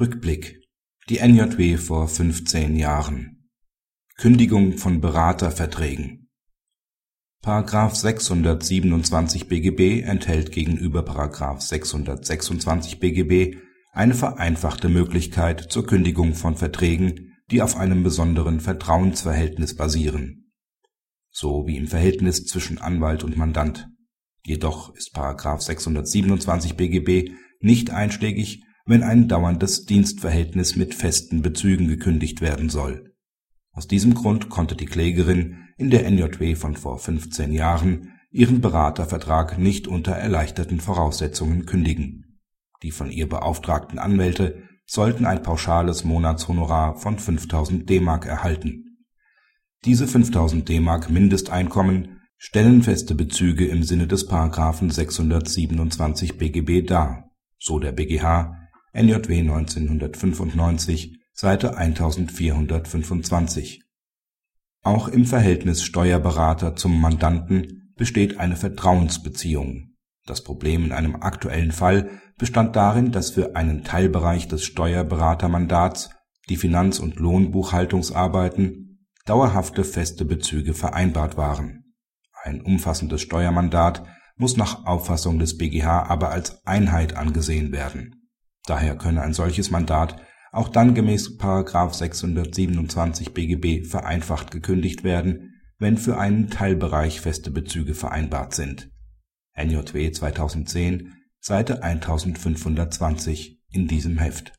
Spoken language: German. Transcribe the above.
Rückblick. Die NJW vor 15 Jahren. Kündigung von Beraterverträgen. § 627 BGB enthält gegenüber § 626 BGB eine vereinfachte Möglichkeit zur Kündigung von Verträgen, die auf einem besonderen Vertrauensverhältnis basieren. So wie im Verhältnis zwischen Anwalt und Mandant. Jedoch ist § 627 BGB nicht einschlägig wenn ein dauerndes Dienstverhältnis mit festen Bezügen gekündigt werden soll. Aus diesem Grund konnte die Klägerin in der NJW von vor 15 Jahren ihren Beratervertrag nicht unter erleichterten Voraussetzungen kündigen. Die von ihr beauftragten Anwälte sollten ein pauschales Monatshonorar von 5000 D-Mark erhalten. Diese 5000 D-Mark Mindesteinkommen stellen feste Bezüge im Sinne des § 627 BGB dar, so der BGH NJW 1995, Seite 1425. Auch im Verhältnis Steuerberater zum Mandanten besteht eine Vertrauensbeziehung. Das Problem in einem aktuellen Fall bestand darin, dass für einen Teilbereich des Steuerberatermandats, die Finanz und Lohnbuchhaltungsarbeiten, dauerhafte feste Bezüge vereinbart waren. Ein umfassendes Steuermandat muss nach Auffassung des BGH aber als Einheit angesehen werden Daher könne ein solches Mandat auch dann gemäß § 627 BGB vereinfacht gekündigt werden, wenn für einen Teilbereich feste Bezüge vereinbart sind. (NJW 2010, Seite 1520 in diesem Heft